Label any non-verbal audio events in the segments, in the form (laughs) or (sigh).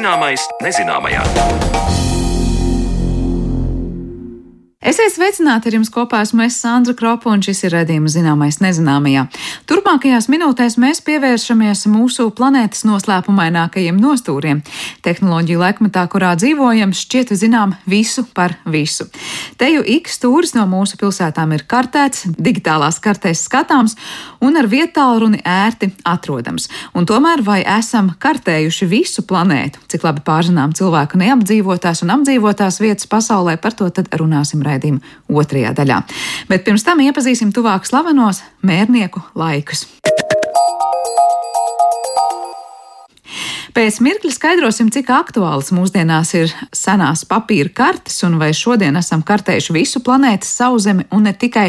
Zināmais nezināmajā. Esiet sveicināti ar jums kopā esmu es Sandra Kropa un šis ir redzījums zināmais nezināmajā. Turpmākajās minūtēs mēs pievēršamies mūsu planētas noslēpumainākajiem nostūriem. Tehnoloģiju laikmetā, kurā dzīvojam, šķiet zinām visu par visu. Te jau ik stūris no mūsu pilsētām ir kartēts, digitālās kartēs skatāms un ar vietālruni ērti atrodams. Un tomēr vai esam kartējuši visu planētu, cik labi pārzinām cilvēku neapdzīvotās un apdzīvotās vietas pasaulē, par to tad runāsim raidījuma otrajā daļā. Bet pirms tam iepazīsim tuvāk slavenos mērnieku laikus. Pēc mirkļa skaidrosim, cik aktuāls mūsdienās ir senās papīra kartes un vai šodien esam kartējuši visu planētas sauszemi un ne tikai,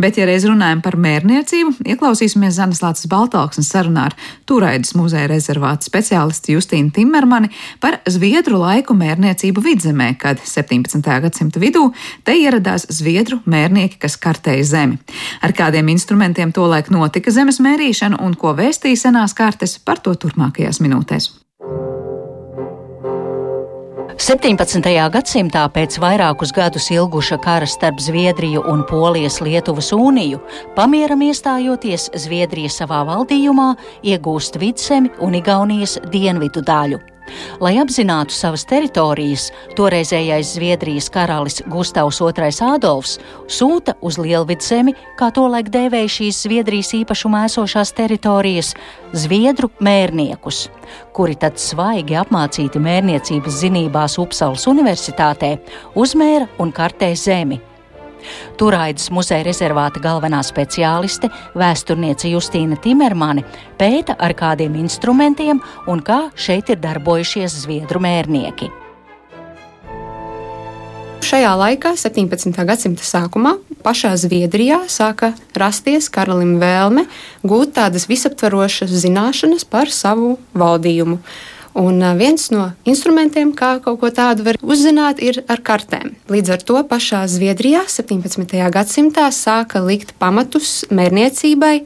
bet, ja reiz runājam par mērniecību, ieklausīsimies Zanes Lācis Baltāksnes sarunā ar Turaidas muzeja rezervāta speciālisti Justīnu Timermani par Zviedru laiku mērniecību vidzemē, kad 17. gadsimta vidū te ieradās Zviedru mērnieki, kas kartēja zemi. Ar kādiem instrumentiem tolaik notika zemes mērīšana un ko vēstīja senās kartes, par to turpmākajās minūtēs. 17. gadsimtā pēc vairākus gadus ilguša kara starp Zviedriju un Polijas Lietuvas uniju, pamieram iestājoties Zviedrija savā valdījumā iegūst vidsemi un Igaunijas dienvidu daļu. Lai apzinātu savas teritorijas, toreizējais Zviedrijas karalis Gustavs II Ādolfs sūta uz Lielvidzemi, kā tolaik dēvēja šīs Zviedrijas īpašumā esošās teritorijas, zviedru mērniekus, kuri tad svaigi apmācīti mērniecības zinībās Upsalas Universitātē, uzmēra un kartē zemi Turaidas muzeja rezervāta galvenā speciāliste, vēsturniece Justīna Timermane, pēta ar kādiem instrumentiem un kā šeit ir darbojušies zviedru mērnieki. Šajā laikā, 17. gadsimta sākumā, pašā Zviedrijā sāka rasties karalim vēlme gūt tādas visaptvarošas zināšanas par savu valdījumu. Un viens no instrumentiem, kā kaut ko tādu var uzzināt, ir ar kartēm. Līdz ar to pašā Zviedrijā 17. gadsimtā sāka likt pamatus mērniecībai,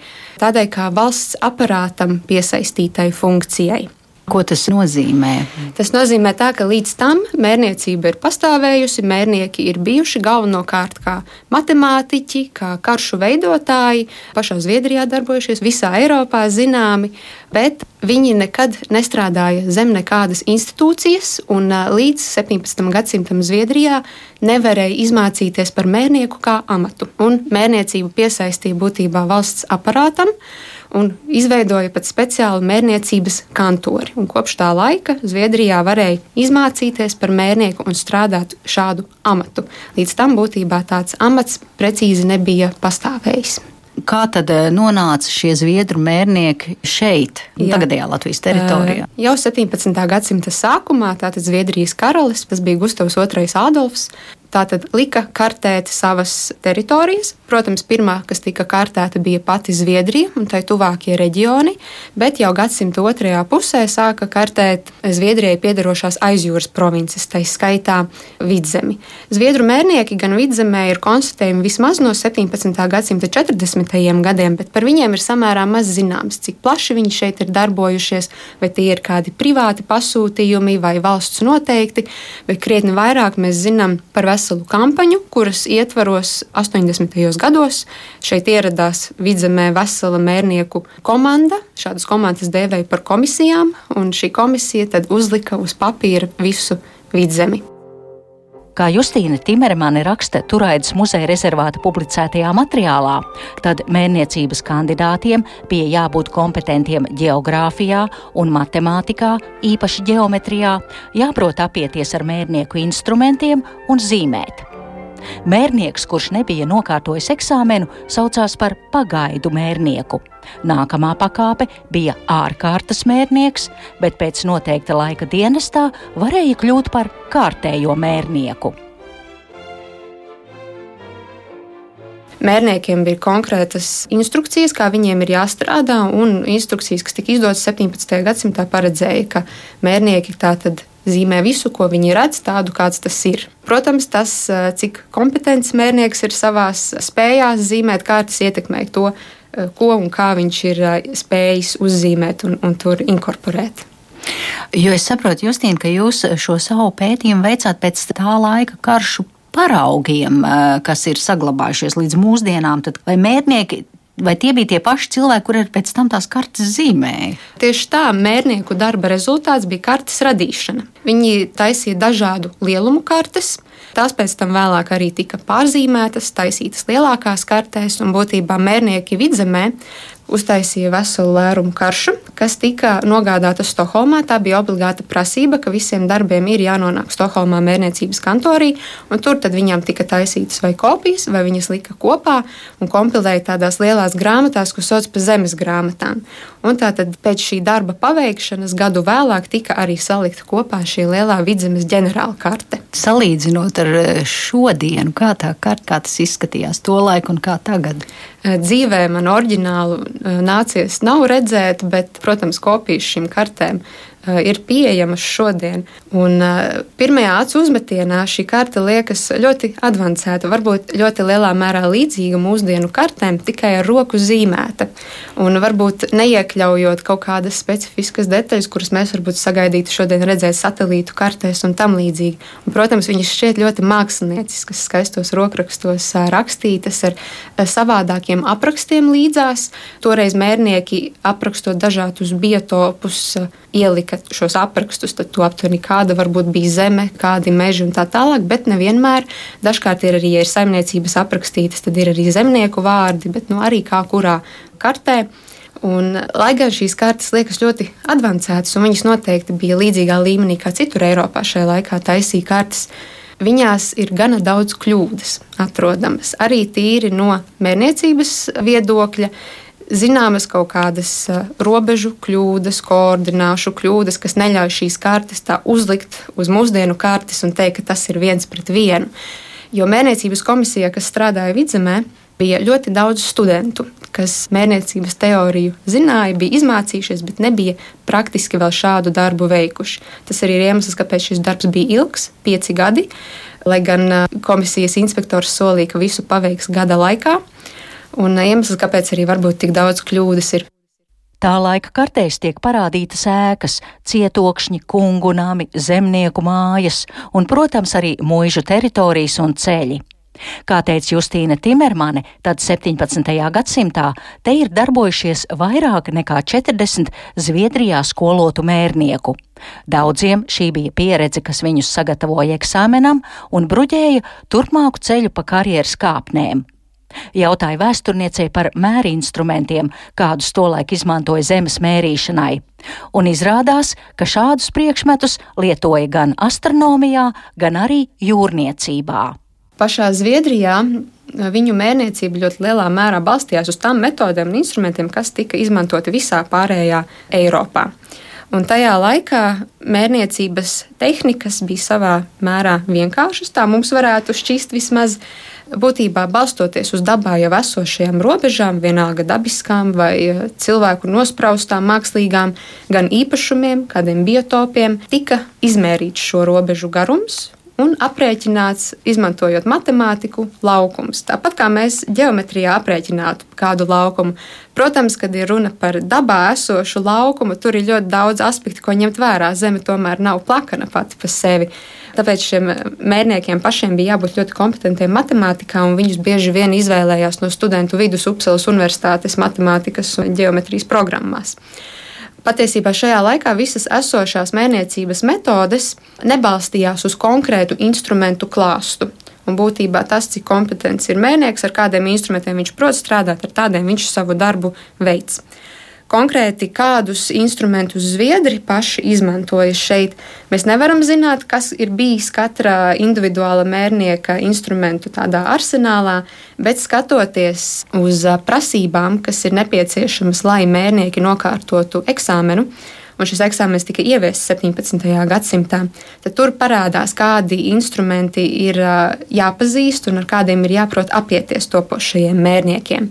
tādai kā valsts aparātam piesaistītai funkcijai. Ko tas nozīmē? Tas nozīmē, tā, ka līdz tam mērniecība ir pastāvējusi. Mērnieki ir bijuši galvenokārt kā matemātiķi, kā karšu veidotāji, pašā Zviedrijā darbojušies, visā Eiropā zināmi, bet viņi nekad nestrādāja zem nekādas institūcijas, un līdz 17. gadsimtam Zviedrijā nevarēja izmācīties par mērnieku kā amatu. Un mērniecību piesaistīja būtībā valsts aparātam un izveidoja pat speciālu mērniecības kantori. Un kopš tā laika Zviedrijā varēja izmācīties par mērnieku un strādāt šādu amatu. Līdz tam būtībā tāds amats precīzi nebija pastāvējis. Kā tad eh, nonāca šie zviedru mērnieki šeit, Jā. tagadējā Latvijas teritorijā? Jau 17. gadsimta sākumā tātad Zviedrijas karalis, tas bija Gustavs II Adolfs, Tātad lika kartēt savas teritorijas. Protams, pirmā, kas tika kartēta, bija pati Zviedrija un tai tuvākie reģioni, bet jau gadsimta otrajā pusē sāka kartēt Zviedrijai piedarošās aizjūras provinces, tā skaitā vidzemi. Zviedru mērnieki gan vidzemē ir konstatējumi vismaz no 17. gadsimta 40. gadiem, bet par viņiem ir samērā maz zināms, cik plaši viņi šeit ir darbojušies, vai tie ir kādi privāti pasūtījumi vai valsts noteikti, bet krietni vairāk mēs zinām par veselu kampaņu, kuras ietvaros 80. gados šeit ieradās vidzemē vesela mērnieku komanda. Šādas komandas dēvēja par komisijām, un šī komisija tad uzlika uz papīra visu vidzemi. Kā Justīna Timermane raksta Turaidas muzeja rezervāta publicētajā materiālā, tad mērniecības kandidātiem bija jābūt kompetentiem geogrāfijā un matemātikā, īpaši geometrijā, jāprot apieties ar mērnieku instrumentiem un zīmēt. Mērnieks, kurš nebija nokārtojis eksāmenu, saucās par pagaidu mērnieku. Nākamā pakāpe bija ārkārtas mērnieks, bet pēc noteikta laika dienestā varēja kļūt par kārtējo mērnieku. Mērniekiem bija konkrētas instrukcijas, kā viņiem ir jāstrādā, un instrukcijas, kas tika izdotas 17. gadsimtā, paredzēja, ka mērnieki tātad zīmē visu, ko viņi redz, tādu kāds tas ir. Protams, tas, eh, cik kompetents mērnieks ir savā spējās zīmēt kārtas, ietekmē to, eh, ko un kā viņš ir eh, spējis uzzīmēt un, un tur inkorporēt. Jo es saprotu, Justīna, ka jūs šo savu pētījumu veicāt pēc tā laika karšu paraugiem, kas ir saglabājušies līdz mūsdienām. Tad vai mērnieki Vai tie bija tie paši cilvēki, kuriem pēc tam tās kartes zīmēja? Tieši tā, mērnieku darba rezultāts bija kartes radīšana. Viņi taisīja dažādu lielumu kartes. Tās pēc tam vēlāk arī tika pārzīmētas, taisītas lielākās kartēs, un būtībā mērnieki vidzemē uztaisīja veselu lērumu karšu, kas tika nogādāta Stokholmā. Tā bija obligāta prasība, ka visiem darbiem ir jānonāk Stokholmā mērniecības kantorī, un tur tad viņām tika taisītas vai kopijas, vai viņas lika kopā un kompilēja tādās lielās grāmatās, ko sauc par zemes grāmatām. Un tātad pēc šī darba paveikšanas gadu vēlāk tika arī salikta kopā šī lielā vidzemes ģenerāla karte. Salīdzinot ar eh, šodienu, kā tā karte, kā tas izskatījās to laiku un kā tagad? Dzīvē man oriģinālu eh, nācies nav redzēt, bet, protams, kopijas šīm kartēm ir pieejamas šodien. Un, uh, pirmajā acu uzmetienā šī karte liekas ļoti avansēta, varbūt ļoti lielā mērā līdzīga mūsdienu kartēm, tikai ar roku zīmēta. Un varbūt neiekļaujot kaut kādas specifiskas detaļas, kuras mēs varbūt sagaidītu šodien redzēt satelītu kartēs un tam līdzīgi. Un, protams, viņas šķiet ļoti mākslinieciskas, skaistos rokrakstos rakstītas ar savādākiem aprakstiem līdzās. Toreiz mērnieki aprakstot dažādus biotopus ielika šos aprakstus, tad to aptuveni kāda varbūt bija zeme, kādi meži un tā tālāk, bet nevienmēr. Dažkārt ir arī, ja ir saimniecības aprakstītas, tad ir arī zemnieku vārdi, bet nu, arī kā kurā kartē. Un, lai gan šīs kartes liekas ļoti avansētas, un viņas noteikti bija līdzīgā līmenī kā citur Eiropā šajā laikā taisīja kartes, viņās ir gana daudz kļūdas atrodamas. Arī tīri no mērniecības viedokļa zināmas kaut kādas robežu kļūdas, koordināšu kļūdas, kas neļauj šīs kartes tā uzlikt uz mūsdienu kartes un teikt, ka tas ir viens pret vienu. Jo mērniecības komisijā, kas strādāja vidzemē, bija ļoti daudz studentu, kas mērniecības teoriju zināja, bija izmācījušies, bet nebija praktiski vēl šādu darbu veikuši. Tas arī ir iemesls, kāpēc šis darbs bija ilgs, pieci gadi, lai gan komisijas inspektors solīja, ka visu paveiks gada laikā. Un iemesls, kāpēc arī varbūt tik daudz kļūdas ir. Tā laika kartēs tiek parādītas ēkas, cietokšņi, kungu nami, zemnieku mājas un, protams, arī mūžu teritorijas un ceļi. Kā teica Justīna Timermane, tad 17. gadsimtā te ir darbojušies vairāk nekā 40 Zviedrijā skolotu mērnieku. Daudziem šī bija pieredze, kas viņus sagatavoja eksāmenam un bruģēja turpmāku ceļu pa karjeras kāpnēm. Jautāja vēsturniecei par mērinstrumentiem, kādus tolaik izmantoja zemes mērīšanai. Un izrādās, ka šādus priekšmetus lietoja gan astronomijā, gan arī jūrniecībā. Pašā Zviedrijā viņu mērniecība ļoti lielā mērā balstījās uz tām metodēm un instrumentiem, kas tika izmantoti visā pārējā Eiropā. Un tajā laikā mērniecības tehnikas bija savā mērā vienkāršas. Tā mums varētu šķist vismaz būtībā balstoties uz dabā jau esošajām robežām, vienalga dabiskām vai eh, cilvēku nospraustām, mākslīgām, gan īpašumiem, kādiem biotopiem, tika izmērīts šo robežu garums. Un aprēķināts, izmantojot matemātiku, laukums. Tāpat kā mēs geometrijā aprēķinātu kādu laukumu. Protams, kad ir runa par dabā esošu laukumu, tur ir ļoti daudz aspektu, ko ņemt vērā. Zeme tomēr nav plakana pati par sevi. Tāpēc šiem mērniekiem pašiem bija jābūt ļoti kompetentiem matemātikā, un viņus bieži vien izvēlējās no studentu vidus Upsalas Universitātes matemātikas un geometrijas programmās. Patiesībā šajā laikā visas esošās mērniecības metodes nebalstījās uz konkrētu instrumentu klāstu. Un būtībā tas, cik kompetents ir mērnieks, ar kādiem instrumentiem viņš prot strādāt, ar tādiem viņš savu darbu veids. Konkrēti, kādus instrumentus zviedri paši izmantoja šeit, mēs nevaram zināt, kas ir bijis katra individuāla mērnieka instrumentu tādā arsenālā, bet skatoties uz prasībām, kas ir nepieciešamas, lai mērnieki nokārtotu eksāmenu, un šis eksāmenis tika ieviests 17. gadsimtā, tad tur parādās, kādi instrumenti ir jāpazīst un ar kādiem ir jāprot apieties topošajiem mērniekiem.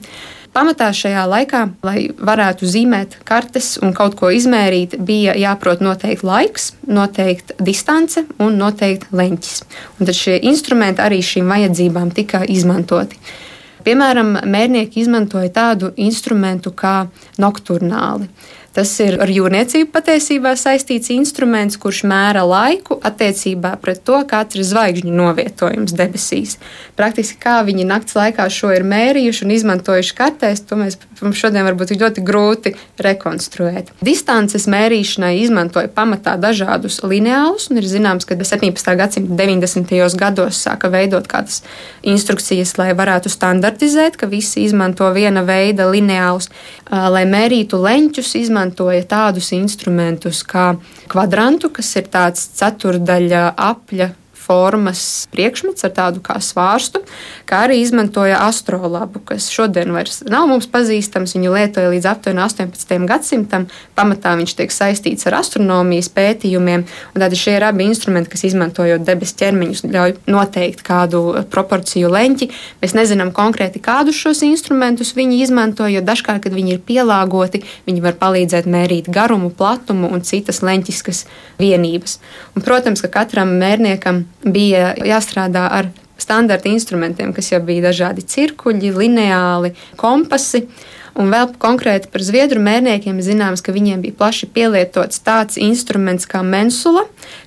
Pamatā šajā laikā, lai varētu zīmēt kartes un kaut ko izmērīt, bija jāprot noteikt laiks, noteikt distance un noteikt leņķis. Un tad šie instrumenti arī šīm vajadzībām tika izmantoti. Piemēram, mērnieki izmantoja tādu instrumentu kā nokturnāli. Tas ir ar jūrniecību patiesībā saistīts instruments, kurš mēra laiku attiecībā pret to, kāds ir zvaigžņu novietojums debesīs. Praktiski kā viņi naktas laikā šo ir mērījuši un izmantojuši kartēs, to mēs šodien varbūt ļoti grūti rekonstruēt. Distances mērīšanai izmantoja pamatā dažādus lineālus, un ir zināms, ka 17. gadsimta 90. gados sāka veidot kādas instrukcijas, lai varētu standartizēt, ka visi izmanto viena veida lineālus, lai mērītu leņķus, izmantot izmantoja tādus instrumentus kā kvadrantu, kas ir tāds ceturdaļa apļa formas priekšmets ar tādu kā svārstu, kā arī izmantoja astrolabu, kas šodien vairs nav mums pazīstams. Viņu lietoja līdz aptuveni 18. gadsimtam. Pamatā viņš tiek saistīts ar astronomijas pētījumiem, un tādi šie ir abi instrumenti, kas izmantojot debesu ķermeņus, ļauj noteikt kādu proporciju leņķi. Mēs nezinām konkrēti, kādus šos instrumentus viņi izmanto, jo dažkārt, kad viņi ir pielāgoti, viņi var palīdzēt mērīt garumu, platumu un citas leņķiskas vienības. Un, protams, ka katram mērniekam bija jāstrādā ar standarta instrumentiem, kas jau bija dažādi cirkuļi, lineāli, kompasi. Un vēl konkrēti par zviedru mērniekiem zināms, ka viņiem bija plaši pielietots tāds instruments kā mensula,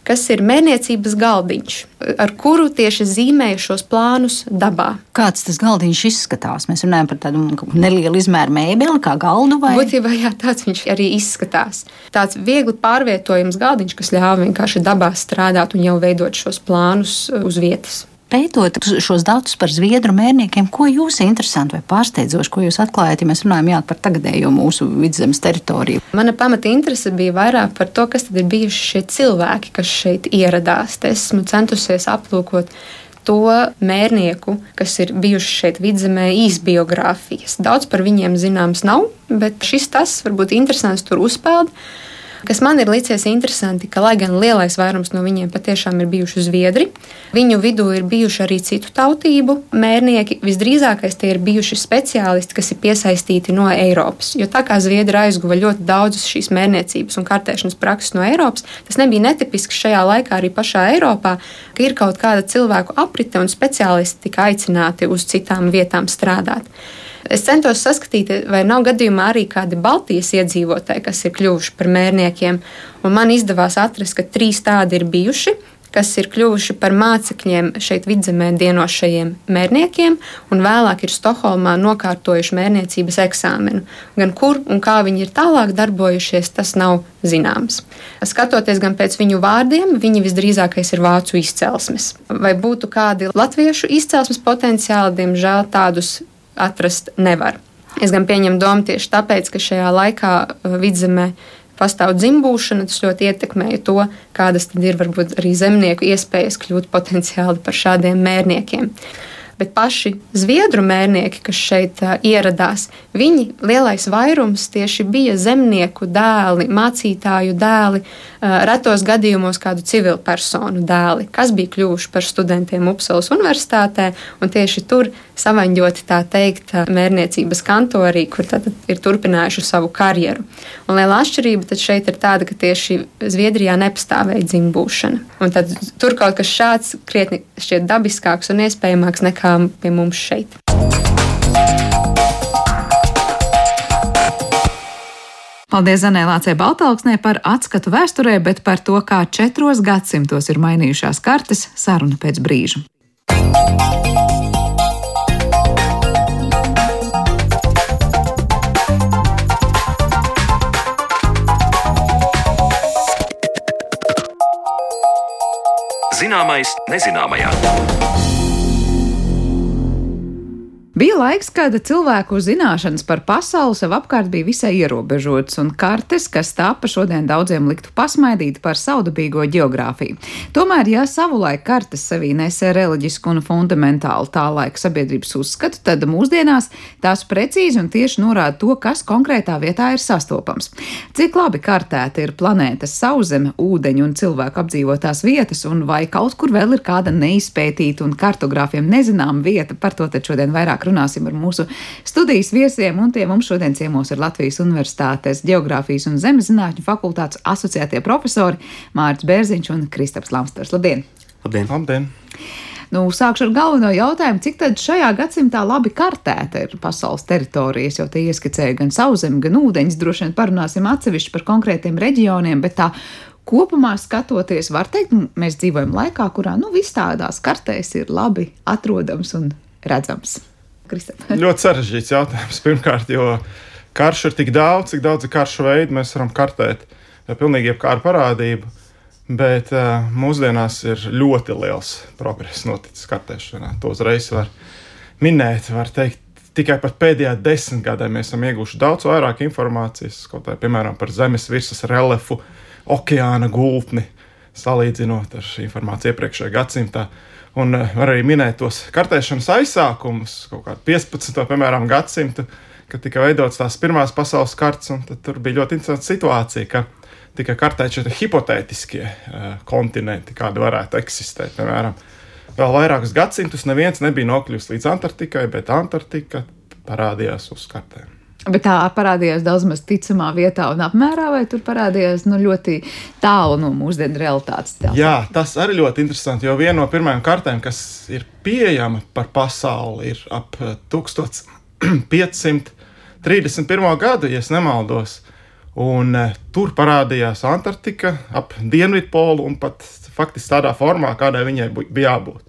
kas ir mērniecības galdiņš, ar kuru tieši zīmēja šos plānus dabā. Kāds tas galdiņš izskatās? Mēs runājam par tādu nelielu izmēru mēbeli, kā galdu vai Būtībā jā, tāds viņš arī izskatās. Tāds viegli pārvietojams galdiņš, kas ļāva vienkārši dabā strādāt un jau veidot šos plānus uz vietas. Pētot šos datus par zviedru mērniekiem, ko jūs interesanti vai pārsteidzoši, ko jūs atklājat, ja mēs runājam jā, par tagadējo mūsu vidzemes teritoriju? Mana pamata interese bija vairāk par to, kas tad ir bijuši šie cilvēki, kas šeit ieradās. Te esmu centusies aplūkot to mērnieku, kas ir bijuši šeit vidzemē, īsbiogrāfijas. Daudz par viņiem zināms nav, bet šis tas varbūt interesants tur uzpeld. Kas man ir licies interesanti, ka, lai gan lielais vairums no viņiem patiešām ir bijuši zviedri, viņu vidū ir bijuši arī citu tautību mērnieki. Visdrīzākais tie ir bijuši speciālisti, kas ir piesaistīti no Eiropas. Jo tā kā zviedri aizguva ļoti daudzas šīs mērniecības un kartēšanas prakses no Eiropas, tas nebija netipiski šajā laikā arī pašā Eiropā, ka ir kaut kāda cilvēku aprite un speciālisti tika aicināti uz citām vietām strādāt. Es centos saskatīt, vai nav gadījumā arī kādi Baltijas iedzīvotāji, kas ir kļuvuši par mērniekiem. Un man izdevās atrast, ka trīs tādi ir bijuši kas ir kļuvuši par mācekļiem šeit vidzemē dienošajiem mērniekiem, un vēlāk ir Stokholmā nokārtojuši mērniecības eksāmenu. Gan kur un kā viņi ir tālāk darbojušies, tas nav zināms. Skatoties gan pēc viņu vārdiem, viņi visdrīzākais ir vācu izcelsmes. Vai būtu kādi latviešu izcelsmes potenciāli, diemžēl tādus atrast nevar. Es gan pieņemu domu tieši tāpēc, ka šajā laikā uh, vidzemē pastāv dzimbūšana, tas ļoti ietekmēja to, kādas tad ir varbūt arī zemnieku iespējas kļūt potenciāli par šādiem mērniekiem bet paši zviedru mērnieki, kas šeit uh, ieradās, viņi lielais vairums tieši bija zemnieku dēli, mācītāju dēli, uh, retos gadījumos kādu civilu personu dēli, kas bija kļuvuši par studentiem Upsalas universitātē un tieši tur savaņģoti tā teikt mērniecības kantorī, kur tad ir turpinājuši savu karjeru. Un liela atšķirība šeit ir tāda, ka tieši Zviedrijā nepastāvēja dzimbūšana. Un tad tur kaut kas šāds krietni šķiet dabiskāks un iespējamāks nekā kā pie mums šeit. Paldies Zanē Lācē Baltāksnē par atskatu vēsturē, bet par to, kā četros gadsimtos ir mainījušās kartes, saruna pēc brīža. Zināmais nezināmajā. Bija laiks, kad cilvēku zināšanas par pasauli sev apkārt bija visai ierobežotas, un kartes, kas tapa šodien daudziem liktu pasmaidīt par saudabīgo geogrāfiju. Tomēr, ja savulaik kartes sevī nesē reliģisku un fundamentālu tā laika sabiedrības uzskatu, tad mūsdienās tās precīzi un tieši norāda to, kas konkrētā vietā ir sastopams. Cik labi kartēta ir planētas sauszeme, ūdeņu un cilvēku apdzīvotās vietas, un vai kaut kur vēl ir kāda neizpētīta un kartogrāfiem nezināma vieta, par to tad šodien vairāk runāsim ar mūsu studijas viesiem, un tie mums šodien ciemos ir Latvijas Universitātes Geogrāfijas un Zemezinātņu fakultātes asociētie profesori Mārcis Bērziņš un Kristaps Lamsters. Labdien! Labdien! Labdien. Nu, sākšu ar galveno jautājumu, cik tad šajā gadsimtā labi kartēta ir pasaules teritorijas, jo te ieskicēja gan sauszemi, gan ūdeņus. Droši vien parunāsim atsevišķi par konkrētiem reģioniem, bet tā kopumā skatoties, var teikt, mēs dzīvojam laikā, kurā nu, viss tādās kartēs ir labi atrodams un redzams. Kristap. (laughs) Ļoti sarežģīts jautājums. Pirmkārt, jo karš ir tik daudz, cik daudz karšu veidu mēs varam kartēt. Pilnīgi jebkādu parādību. Bet uh, mūsdienās ir ļoti liels progress noticis kartēšanā. To uzreiz var minēt, var teikt. Tikai pat pēdējā desmitgadē mēs esam ieguvuši daudz vairāk informācijas, kaut kā piemēram par Zemes virsmas reliefu, okeāna gultni, salīdzinot ar informāciju iepriekšējā gadsimtā. Un uh, var arī minēt tos kartēšanas aizsākumus, kaut kādu 15. Piemēram, gadsimtu, kad tika veidotas tās pirmās pasaules kartes, tur bija ļoti interesanta situācija, ka tika kartēti šie hipotētiskie uh, kontinenti, kādi varētu eksistēt. Piemēram, vēl vairākus gadsimtus neviens nebija nokļuvis līdz Antarktikai, bet Antarktika parādījās uz kartēm. Bet tā parādījās daudz maz ticamā vietā un apmērā, vai tur parādījās nu, ļoti tālu no mūsdienu realitātes? Tās. Jā, tas arī ļoti interesanti, jo viena no pirmajām kartēm, kas ir pieejama par pasauli, ir ap 1531. gadu, ja nemaldos. Un, uh, tur parādījās Antarktika ap Dienvidpolu un pat faktiski tādā formā, kādai viņai bija jābūt.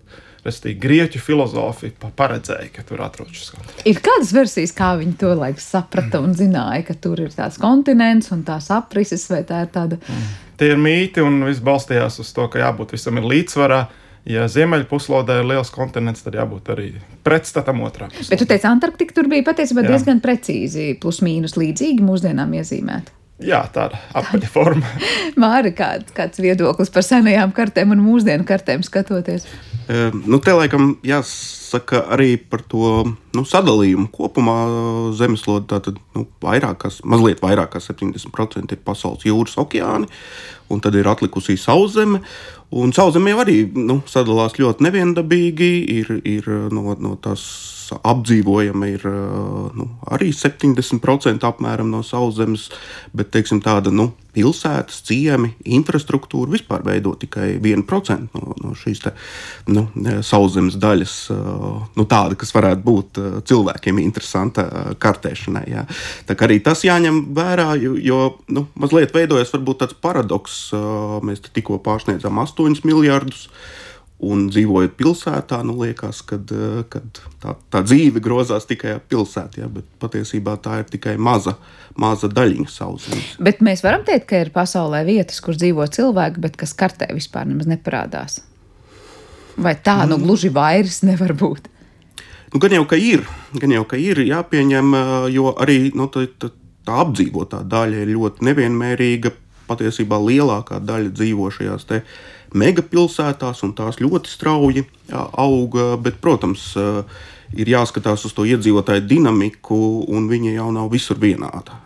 Restīvi, grieķu filozofi paredzēja, ka tur atrodas šis kontinents. Ir kādas versijas, kā viņi to laiku saprata un zināja, ka tur ir tāds kontinents un tās aprises, vai tā ir tāda? Mm. Tie ir mīti un viss balstījās uz to, ka jābūt visam ir līdzsvarā. Ja ziemeļpuslodē ir liels kontinents, tad jābūt arī pretstatam pusē. Bet tu teici, Antarktika tur bija patiesībā Jā. diezgan precīzi, plus mīnus līdzīgi mūsdienām iezīmēta. Jā, tāda apaļforma. (laughs) Māri, kā, kāds viedoklis par senajām kartēm un mūsdienu kartēm skatoties? Nu, te laikam jāsaka arī par to nu, sadalījumu kopumā zemeslode. Tātad nu, vairāk, kas, mazliet vairāk kā 70% ir pasaules jūras okeāni, un tad ir atlikusi sauszeme. Un sauszeme jau arī nu, sadalās ļoti neviendabīgi. Ir, ir no, no tās apdzīvojama ir nu, arī 70% apmēram no sauszemes, bet teiksim, tāda nu, pilsētas, ciemi, infrastruktūra vispār veido tikai 1% no, no šīs te, nu, sauszemes daļas, nu, tāda, kas varētu būt cilvēkiem interesanta kartēšanai. Jā. Tā kā arī tas jāņem vērā, jo, jo nu, mazliet veidojas varbūt tāds paradoks. Mēs tikko pārsniedzām 8 miljardus Un dzīvojot pilsētā, nu, liekas, ka tā, tā dzīve grozās tikai ap pilsētu, ja, bet patiesībā tā ir tikai maza, maza daļiņa sauszemes. Bet mēs varam teikt, ka ir pasaulē vietas, kur dzīvo cilvēki, bet kas kartē vispār nemaz neparādās. Vai tā nu mm. gluži vairs nevar būt? Nu, gan jau ka ir, gan jau ka ir jāpieņem, jo arī nu, tā, tā, tā apdzīvotā daļa ir ļoti nevienmērīga. Patiesībā lielākā daļa dzīvo šajās te megapilsētās, un tās ļoti strauji auga. Bet, protams, ir jāskatās uz to iedzīvotāju dinamiku, un viņa jau nav visur vienāda.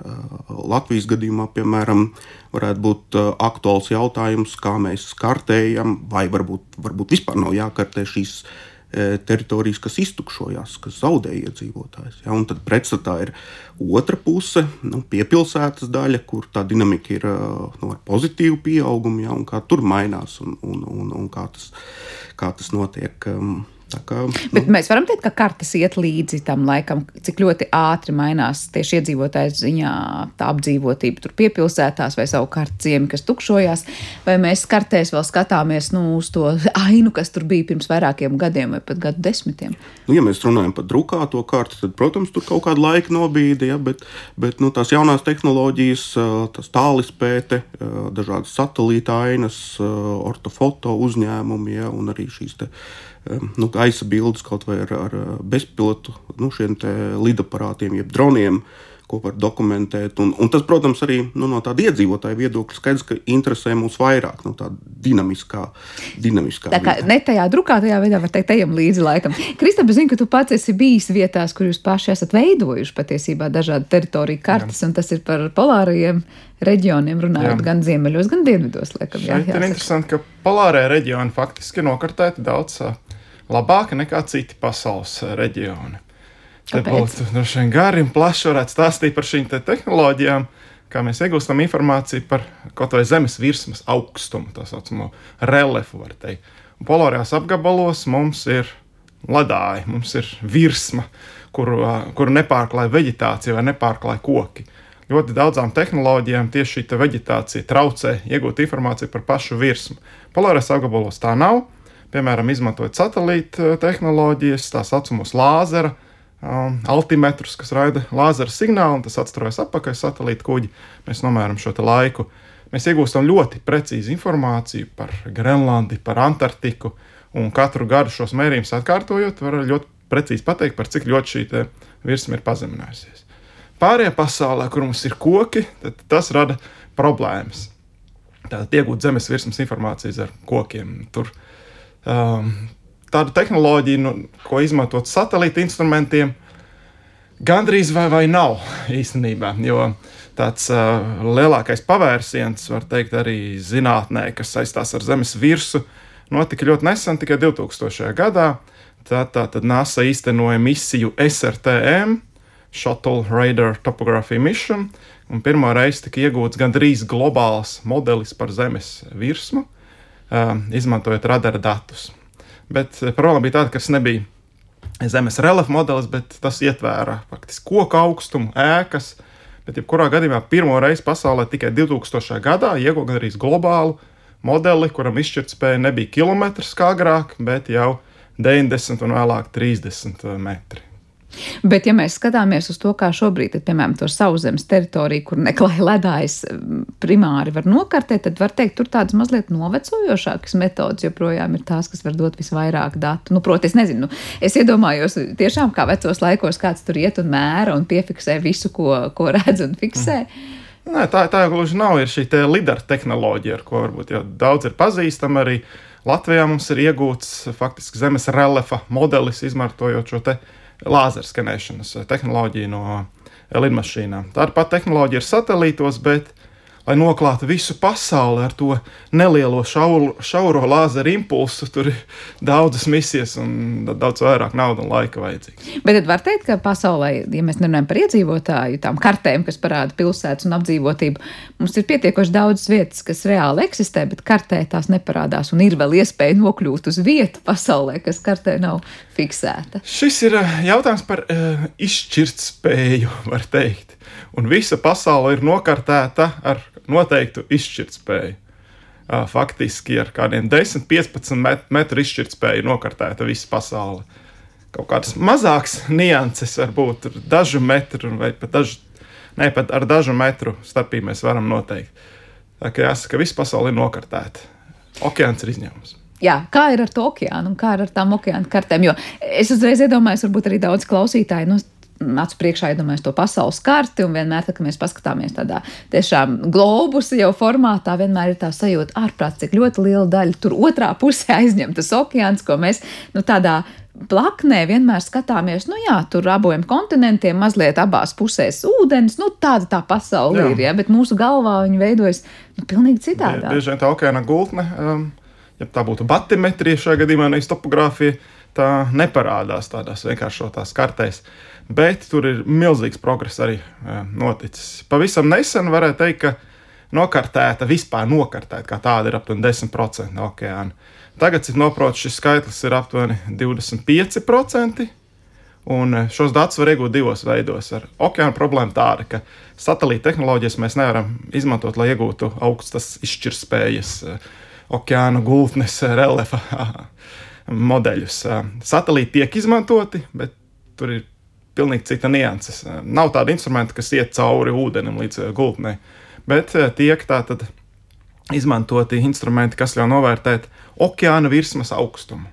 Latvijas gadījumā, piemēram, varētu būt aktuāls jautājums, kā mēs kartējam, vai varbūt, varbūt vispār nav jākartē šīs E, teritorijas, kas iztukšojās, kas zaudēja iedzīvotājus. Ja, un tad pretstatā ir otra puse, nu, piepilsētas daļa, kur tā dinamika ir e, nu, ar pozitīvu pieaugumu, ja, un kā tur mainās un, un, un, un kā, tas, kā tas notiek. Kā, Bet nu. mēs varam teikt, ka kartes iet līdzi tam laikam, cik ļoti ātri mainās tieši iedzīvotāju ziņā tā apdzīvotība tur piepilsētās vai savukārt ciemi, kas tukšojās. Vai mēs kartēs vēl skatāmies nu, uz to ainu, kas tur bija pirms vairākiem gadiem vai pat gadu desmitiem? Nu, ja mēs runājam par drukāto karti, tad, protams, tur kaut kāda laika nobīde, ja, bet, bet nu, tās jaunās tehnoloģijas, tas tālispēte, dažādas satelīta ainas, ortofoto uzņēmumi ja, un arī šīs te nu, gaisa bildes kaut vai ar, ar bezpilotu nu, lidaparātiem, jeb droniem. Ko var dokumentēt. Un, un tas, protams, arī nu, no tāda iedzīvotāja viedokļa skaidrs, ka interesē mūs vairāk nu, tāda dinamiskā, dinamiskā tā kā vieta. ne tajā drukātajā veidā, var teikt, ejam līdzi laikam. Kristap, es zinu, ka tu pats esi bijis vietās, kur jūs paši esat veidojuši patiesībā dažādu teritoriju kartes, jā. un tas ir par polārajiem reģioniem runājot, jā. gan ziemeļos, gan dienvidos. Laikam, jā, ir interesanti, ka polārajā reģioni faktiski ir nokartēti daudz labāka nekā citi pasaules reģioni. Te būtu vien gari un plaši varētu stāstīt par šīm te tehnoloģijām, kā mēs iegūstam informāciju par kaut vai zemes virsmas augstumu, tā saucamo reliefu, var teikt. Un polārajās apgabalos mums ir ledāji, mums ir virsma, kuru, kuru nepārklāja vegetācija vai nepārklāja koki. Ļoti daudzām tehnoloģijām tieši šī vegetācija traucē iegūt informāciju par pašu virsmu. Polārajās apgabalos tā nav. Piemēram, izmantojot satelīta tehnoloģijas, tā saucamos lāzera um, altimetrus, kas raida lāzera signālu, un tas atstrojas atpakaļ satelīta kuģi. Mēs nomēram šo laiku. Mēs iegūstam ļoti precīzu informāciju par Grenlandi, par Antarktiku, un katru gadu šos mērījumus atkārtojot, var ļoti precīzi pateikt, par cik ļoti šī virsma ir pazeminājusies. Pārējā pasaulē, kur mums ir koki, tas rada problēmas. Tātad iegūt zemes virsmas informācijas ar kokiem. Tur um, tāda tehnoloģija, nu, ko izmantot satelīta instrumentiem, gandrīz vai, vai nav īstenībā. Jo tāds uh, lielākais pavērsiens, var teikt, arī zinātnē, kas saistās ar Zemes virsmu, notika ļoti nesen, tikai 2000. gadā. Tad, tā, tad NASA īstenoja misiju SRTM, Shuttle Radar Topography Mission, un pirmo reizi tika iegūts gandrīz globāls modelis par Zemes virsmu, uh, izmantojot radara datus. Bet eh, problēma bija tāda, ka tas nebija zemes reliefa modelis, bet tas ietvēra faktiski koku augstumu, ēkas. Bet, jebkurā gadījumā, pirmo reizi pasaulē tikai 2000. gadā iegūta arī globālu modeli, kuram izšķirtspēja nebija kilometrs kā agrāk, bet jau 90 un vēlāk 30 metri. Bet, ja mēs skatāmies uz to, kā šobrīd, tad, piemēram, to sauszemes teritoriju, kur neklāja ledājs primāri var nokartēt, tad var teikt, tur tādas mazliet novecojošākas metodas joprojām ir tās, kas var dot visvairāk datu. Nu, proti, es nezinu, nu, es iedomājos tiešām kā vecos laikos kāds tur iet un mēra un piefiksē visu, ko, ko redz un fiksē. Mm. Nē, tā, tā gluži nav. Ir šī lidara tehnoloģija, ar ko varbūt jau daudz ir pazīstama. Arī Latvijā mums ir iegūts faktiski zemes reliefa modelis, izmantojot šo tehnoloģiju lāzerskanēšanas tehnoloģiju no lidmašīnām. Tāda pati tehnoloģija ir satelītos, bet lai noklātu visu pasauli ar to nelielo šauro, šauro lāzeru impulsu. Tur ir daudzas misijas un daudz vairāk naudas un laika vajadzīgs. Bet tad var teikt, ka pasaulē, ja mēs runājam par iedzīvotāju, tām kartēm, kas parāda pilsētas un apdzīvotību, mums ir pietiekoši daudz vietas, kas reāli eksistē, bet kartē tās neparādās. Un ir vēl iespēja nokļūt uz vietu pasaulē, kas kartē nav fiksēta. Šis ir eh, jautājums par uh, izšķirtspēju, var teikt. Un visa pasaule ir nokartēta ar noteiktu izšķirtspēju. Faktiski ar kādiem 10, 15 met metru izšķirtspēju nokartēta visa pasaule. Kaut kādas mazākas nianses, varbūt dažu metru vai pat dažu, ne, pat ar dažu metru starpību mēs varam noteikt. Tā kā jāsaka, ka visa pasaule ir nokartēta. Okeāns ir izņēmums. Jā, kā ir ar to okeānu un kā ir ar tām okeāna kartēm? Jo es uzreiz iedomājos, varbūt arī daudz klausītāju. Nu, acu priekšā iedomājas to pasaules karti, un vienmēr, kad mēs paskatāmies tādā tiešām globusa jau formātā, vienmēr ir tā sajūta, ārprāt, cik ļoti liela daļa tur otrā pusē aizņem tas okeāns, ko mēs nu, tādā plaknē vienmēr skatāmies, nu jā, tur abiem kontinentiem mazliet abās pusēs ūdens, nu tāda tā pasaule jā. ir, ja, bet mūsu galvā viņi veidojas nu, pilnīgi citādi. Bieži vien tā okeāna gultne, um, ja tā būtu batimetrija šajā gadījumā, nevis topogrāfija, tā neparādās tādās vienkāršotās kartēs. Uh, bet tur ir milzīgs progress arī e, noticis. Pavisam nesen varētu teikt, ka nokartēta, vispār nokartēta kā tāda ir aptuveni 10% no okeāna. Tagad, cik noprotu, šis skaitlis ir aptuveni 25%. Un e, šos datus var iegūt divos veidos. Ar okeāna problēmu tāda, ka satelīta tehnoloģijas mēs nevaram izmantot, lai iegūtu augstas izšķirtspējas, e, okeāna gultnes, reliefa (laughs) modeļus. Satelīti tiek izmantoti, bet tur ir pilnīgi cita nianses. Nav tāda instrumenta, kas iet cauri ūdenim līdz eh, gultnei, bet eh, tiek tātad izmantoti instrumenti, kas ļauj novērtēt okeāna virsmas augstumu.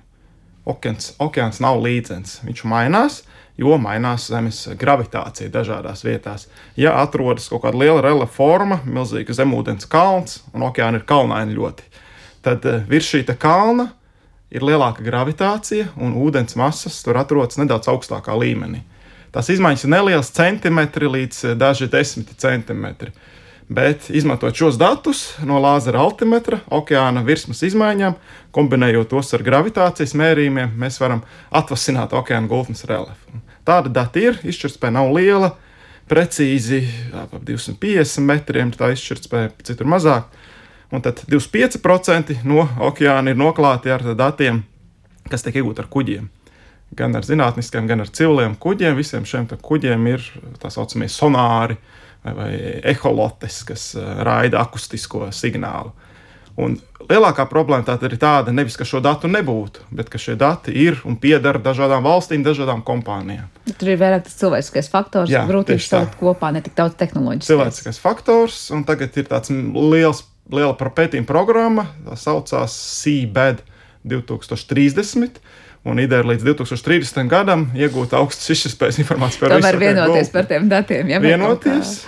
Okeāns, okeāns nav līdzens, viņš mainās, jo mainās zemes gravitācija dažādās vietās. Ja atrodas kaut kāda liela rela forma, milzīga zemūdens kalns, un okeāna ir kalnaini ļoti, tad eh, virs šī kalna ir lielāka gravitācija, un ūdens masas tur atrodas nedaudz augstākā līmenī. Tās izmaiņas ir nelielas centimetri līdz eh, daži desmiti centimetri. Bet, izmantojot šos datus no lāzera altimetra, okeāna virsmas izmaiņām, kombinējot tos ar gravitācijas mērījumiem, mēs varam atvasināt okeāna gultnes reliefu. Tāda data ir, izšķirtspēja nav liela, precīzi ap 250 metriem, tā izšķirtspēja citur mazāk. Un tad 25% no okeāna ir noklāti ar datiem, kas tiek iegūti ar kuģiem. Gan ar zinātniskiem, gan ar civiliem kuģiem. Visiem šiem kuģiem ir tā saucamie sonāri vai, vai eholotes, kas raida akustisko signālu. Un lielākā problēma tā ir tāda, nevis, ka šo datu nebūtu, bet ka šie dati ir un pieder dažādām valstīm, dažādām kompānijām. Tur ir vairāk tas cilvēciskais faktors, kas grūtības salikt kopā, ne tik daudz tehnoloģiskais. Cilvēciskais faktors, un tagad ir tāds liels, liela pētījuma programma, tā saucās CBED 2030. Un ideja ir līdz 2030. gadam iegūt augstas izšķirtspējas informāciju par Tomēr vienoties par tiem datiem. Ja vienoties.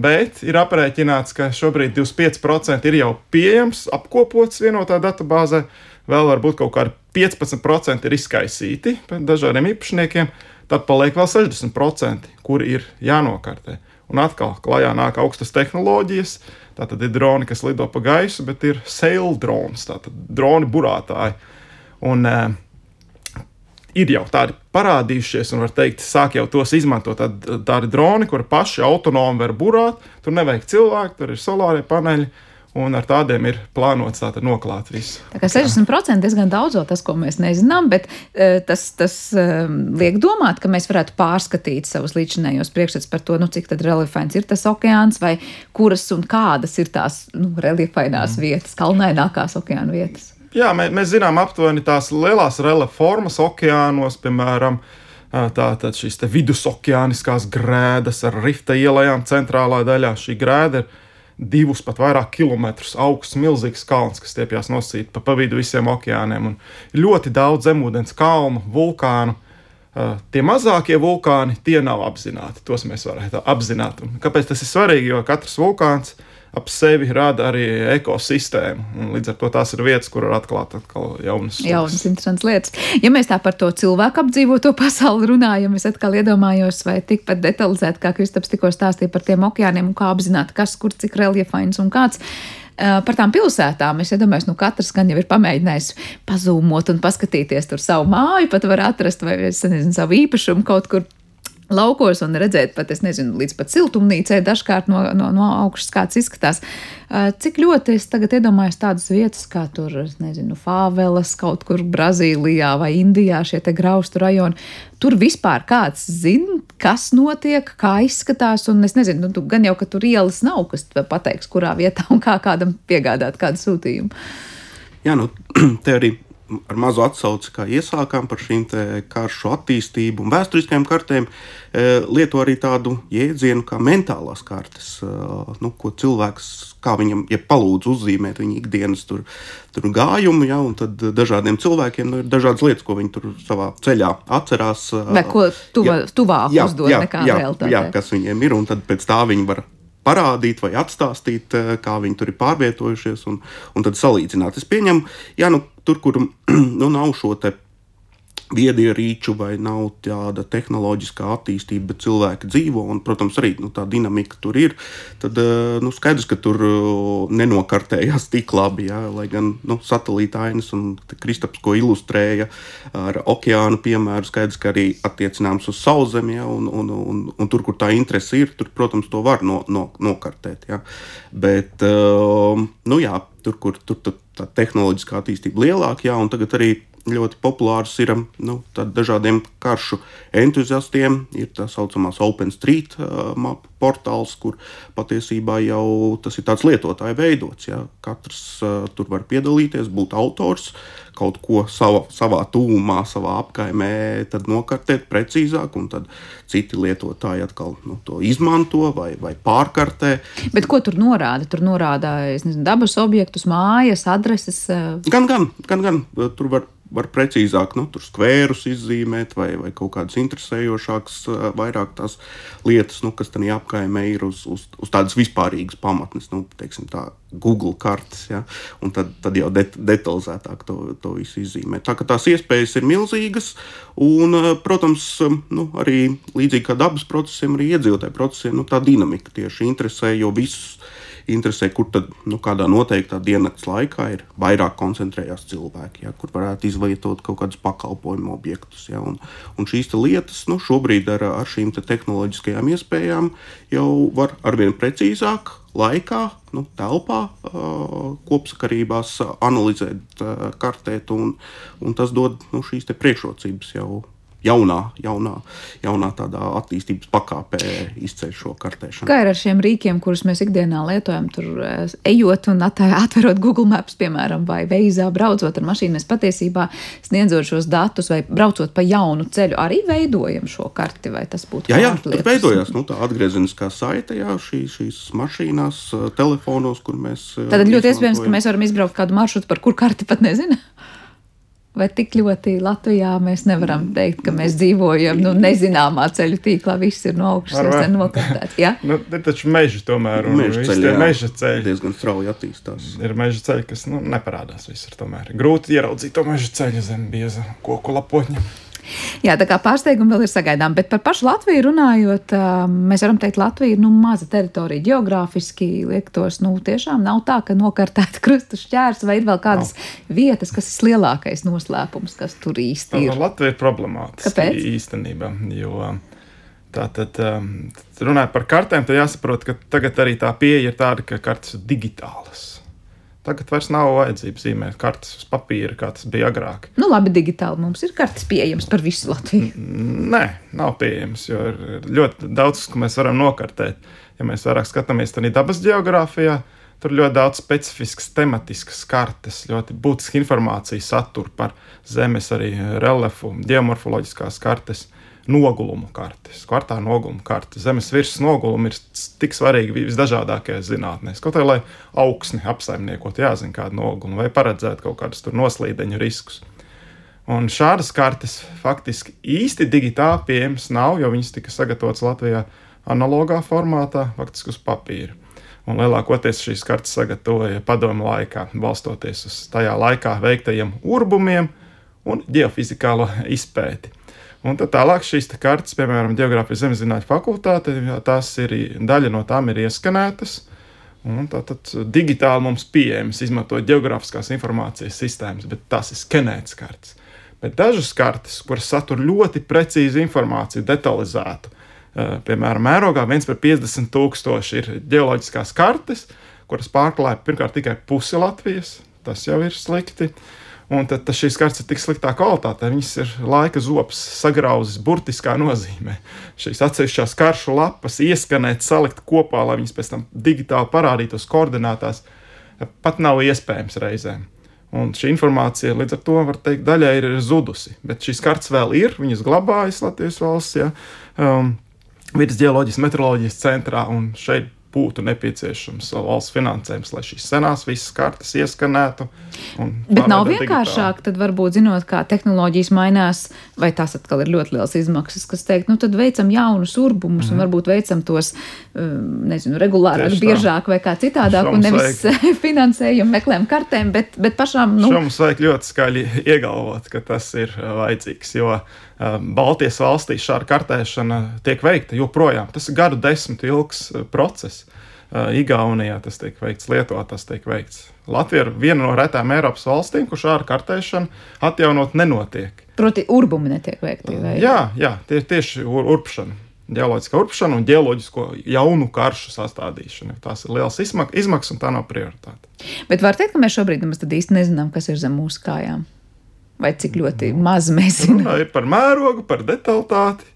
Bet ir aprēķināts, ka šobrīd 25% ir jau pieejams, apkopots vienotā datubāzē, vēl varbūt kaut kādi 15% ir izkaisīti dažādiem īpašniekiem, tad paliek vēl 60%, kuri ir jānokārtē. Un atkal klajā nāk augstas tehnoloģijas. Tātad ir droni, kas lido pa gaisu, bet ir sail drones, tātad droni burātāji. Un, uh, ir jau tādi parādījušies, un var teikt, sāk jau tos izmantot. Tad, tādi droni, kuri paši autonomi var burāt, tur nevajag cilvēku, tur ir solārie paneļi. Un ar tādiem ir plānots tātad noklāt visu. Tā kā 60% diezgan daudz, tas, ko mēs nezinām, bet uh, tas, tas uh, liek domāt, ka mēs varētu pārskatīt savus līdzinējos priekšstats par to, nu, cik tad reliefains ir tas okeāns, vai kuras un kādas ir tās nu, reliefainās mm. vietas, kalnainākās okeāna vietas. Jā, mēs, mēs zinām aptuveni tās lielās reliefa formas okeānos, piemēram, tātad šīs vidusokeāniskās grēdas ar rifta ielām centrālā daļā. Šī grēda ir divus pat vairāk kilometrus augsts, milzīgs kalns, kas stiepjas nosīt pa, pa vidu visiem okeāniem. Un ļoti daudz zemūdens kalnu, vulkānu. Tie mazākie vulkāni, tie nav apzināti. Tos mēs varētu apzināt. Un kāpēc tas ir svarīgi? Jo katrs vulkāns ir ap sevi rada arī ekosistēmu. Līdz ar to tās ir vietas, kur var atklāt jaunas, jaunas interesantas lietas. Ja mēs tā par to cilvēku apdzīvoto (laughs) pasauli runājam, es atkal iedomājos, vai tikpat detalizēti, kā Kristaps tikko stāstīja par tiem okeāniem un kā apzināt, kas kur cik reliefains un kāds. Par tām pilsētām es domāju, ka nu, katrs gan jau ir pamēģinājis pazūmot un paskatīties tur savu māju, pat var atrast vai nezinu, savu īpašumu kaut kur laukos un redzēt pat, es nezinu, līdz pat siltumnīcai dažkārt no, no, no augšas kāds izskatās. Cik ļoti es tagad iedomājos tādas vietas kā tur, nezinu, Fāvelas kaut kur Brazīlijā vai Indijā, šie te graustu rajoni. Tur vispār kāds zina, kas notiek, kā izskatās, un es nezinu, nu, gan jau, ka tur ielas nav, kas pateiks, kurā vietā un kā kādam piegādāt kādu sūtījumu. Jā, nu, (clears throat) te arī ar mazu atsauci, kā iesākām par šīm karšu attīstību un vēsturiskajām kartēm, e, lieto arī tādu jēdzienu kā mentālās kartes, e, nu, ko cilvēks, kā viņam, ja palūdz uzzīmēt viņa ikdienas tur, tur gājumu, ja, un tad dažādiem cilvēkiem nu, ir dažādas lietas, ko viņi tur savā ceļā atcerās. E, Vai ko tuva, jā, tuvāk jā, uzdod jā, nekā jā, realitāte. Jā, kas viņiem ir, un tad pēc tā viņi var parādīt vai atstāstīt, kā viņi tur ir pārvietojušies, un, un tad salīdzināt. Es pieņemu, ja nu, tur, kur (clears throat) nu, nav šo te viedierīču vai nav tāda tehnoloģiskā attīstība, bet cilvēki dzīvo, un, protams, arī nu, tā dinamika tur ir, tad eh, nu, skaidrs, ka tur eh, nenokartējās tik labi, jā, lai gan nu, satelīta ainas un Kristaps, ko ilustrēja ar okeānu piemēru, skaidrs, ka arī attiecināms uz sauszemi, un, un, un, un tur, kur tā interese ir, tur, protams, to var no, no, nokartēt. Jā. Bet, uh, nu jā, tur, kur tur, tur tā tehnoloģiskā attīstība lielāka, jā, un tagad arī ļoti populārs ir nu, dažādiem karšu entuziastiem. Ir tā saucamās OpenStreet uh, map portāls, kur patiesībā jau tas ir tāds lietotāja veidots. Ja. Katrs uh, tur var piedalīties, būt autors, kaut ko sava, savā tūmā, savā apkaimē nokartēt precīzāk, un tad citi lietotāji atkal nu, to izmanto vai, vai pārkartē. Bet ko tur norāda? Tur norāda nezinu, dabas objektus, mājas, adreses. Uh... Gan, gan, gan, gan. Tur var var precīzāk nu, skvērus izzīmēt, vai, vai kaut kādas interesējošākas, vairāk tās lietas, nu, kas tajā apkaimē ir uz, uz, uz tādas vispārīgas pamatnes, nu, teiksim, tā Google kartes, ja, un tad, tad jau det, detalizētāk to, to visu izzīmēt. Tā kā tās iespējas ir milzīgas, un, protams, nu, arī līdzīgi kā dabas procesiem, arī iedzīvotāju procesiem, nu, tā dinamika tieši interesē, jo visus interesē, kur tad nu, kādā noteiktā diennakts laikā ir vairāk koncentrējās cilvēki, ja, kur varētu izvietot kaut kādus pakalpojumu objektus. Ja, un, un šīs lietas nu, šobrīd ar, ar šīm te tehnoloģiskajām iespējām jau var arvien precīzāk laikā, nu, telpā, kopsakarībās analizēt, kartēt, un, un tas dod nu, šīs priekšrocības jau jaunā, jaunā, jaunā tādā attīstības pakāpē izceļ šo kartēšanu. Kā ir ar šiem rīkiem, kurus mēs ikdienā lietojam, tur eh, ejot un atverot Google Maps, piemēram, vai veizā braucot ar mašīnu, mēs patiesībā sniedzot šos datus vai braucot pa jaunu ceļu, arī veidojam šo karti, vai tas būtu jā, jā, tur veidojās nu, tā atgriezeniskā saite, jā, šī, šīs mašīnās, telefonos, kur mēs. Tad ļoti iespējams, ka mēs varam izbraukt kādu maršrutu, par kur karti pat nezinām. Vai tik ļoti Latvijā mēs nevaram teikt, ka mēs dzīvojam nu, nezināmā ceļu tīklā, viss ir no augšas nokartēts? Ja? nu, ir taču meža tomēr, un meža ceļi, meža ceļi diezgan strauji attīstās. Ir meža ceļi, kas nu, neparādās visur tomēr. Grūti ieraudzīt to meža ceļu zem bieza koku lapotņa. Jā, tā kā pārsteigumi vēl ir sagaidām, bet par pašu Latviju runājot, mēs varam teikt, Latvija ir nu, maza teritorija geogrāfiski. Liektos, nu, tiešām nav tā, ka nokartēta (laughs) krusta šķērs vai ir vēl kādas nav. vietas, kas ir lielākais noslēpums, kas tur īsti ir. Latvija ir problemātiska īstenībā, jo tātad runājot par kartēm, tad jāsaprot, ka tagad arī tā pieeja ir tāda, ka kartes ir digitālas. Tagad vairs nav vajadzība zīmēt kartes uz papīra, kā tas bija agrāk. Nu, labi, digitāli mums ir kartes pieejamas par visu Latviju. Nē, nav pieejamas, jo ir ļoti daudz, ko mēs varam nokartēt. Ja mēs vairāk skatāmies tādā dabas geogrāfijā, tur ļoti daudz specifiskas tematiskas kartes, ļoti būtiska informācija satur par zemes arī reliefu, geomorfoloģiskās kartes nogulumu kartes, kvartāla nogulumu kartes. Zemes virsmas nogulumi ir tik svarīgi visdažādākajās zinātnēs. Kaut arī, lai augsni apsaimniekot, jāzina kāda noguluma vai paredzēt kaut kādus noslīdeņu riskus. Un šādas kartes faktiski īsti digitāli pieejamas nav, jo viņas tika sagatavotas Latvijā analogā formātā, faktiski uz papīra. Un lielākoties šīs kartes sagatavoja padomu laikā, balstoties uz tajā laikā veiktajiem urbumiem un geofizikālo izpēti. Un tad tālāk šīs kartes, piemēram, Geogrāfijas zemezinātņu fakultāte, tās ir daļa no tām ir ieskanētas. Un tātad digitāli mums pieejamas, izmantojot geogrāfiskās informācijas sistēmas, bet tās ir skenētas kartes. Bet dažas kartes, kuras satur ļoti precīzu informāciju, detalizētu, eh, piemēram, mērogā 1 par 50 tūkstoši ir geoloģiskās kartes, kuras pārklāja pirmkārt tikai pusi Latvijas. Tas jau ir slikti. Un tad, tad šīs kartes ir tik sliktā kvalitātē, viņas ir laika zops sagrauzis burtiskā nozīmē. Šīs atsevišķās karšu lapas ieskanēt, salikt kopā, lai viņas pēc tam digitāli parādītos koordinātās, pat nav iespējams reizēm. Un šī informācija līdz ar to, var teikt, daļai ir zudusi. Bet šīs kartes vēl ir, viņas glabājas Latvijas valsts, ja, um, vidas geoloģijas, meteoroloģijas centrā, un šeit būtu nepieciešams valsts finansējums, lai šīs senās visas kartes ieskanētu. Bet nav vienkāršāk, tad varbūt zinot, kā tehnoloģijas mainās, vai tās atkal ir ļoti liels izmaksas, kas teikt, nu tad veicam jaunus urbumus mm. un mhm. varbūt veicam tos, um, nezinu, regulārāk, biežāk vai kā citādāk, un nevis (laughs) finansējumu meklējam kartēm, bet, bet pašām. Nu... Šo mums vajag ļoti skaļi (laughs) iegalvot, ka tas ir uh, vajadzīgs, jo um, Baltijas valstīs šāda kartēšana tiek veikta joprojām. Tas ir gadu desmitu ilgs uh, process. Uh, Igaunijā tas tiek veikts, Lietuvā tas tiek veikts. Latvija ir viena no retām Eiropas valstīm, kur šāda kartēšana atjaunot nenotiek. Proti, urbumi netiek veikti. Vai? Jā, jā tie, tieši ur, urpšana. Geoloģiskā urpšana un geoloģisko jaunu karšu sastādīšana. Tās ir liels izmaksas un tā nav prioritāte. Bet var teikt, ka mēs šobrīd nemaz īsti nezinām, kas ir zem mūsu kājām. Vai cik ļoti maz mēs zinām? Ir par mērogu, par detalitāti.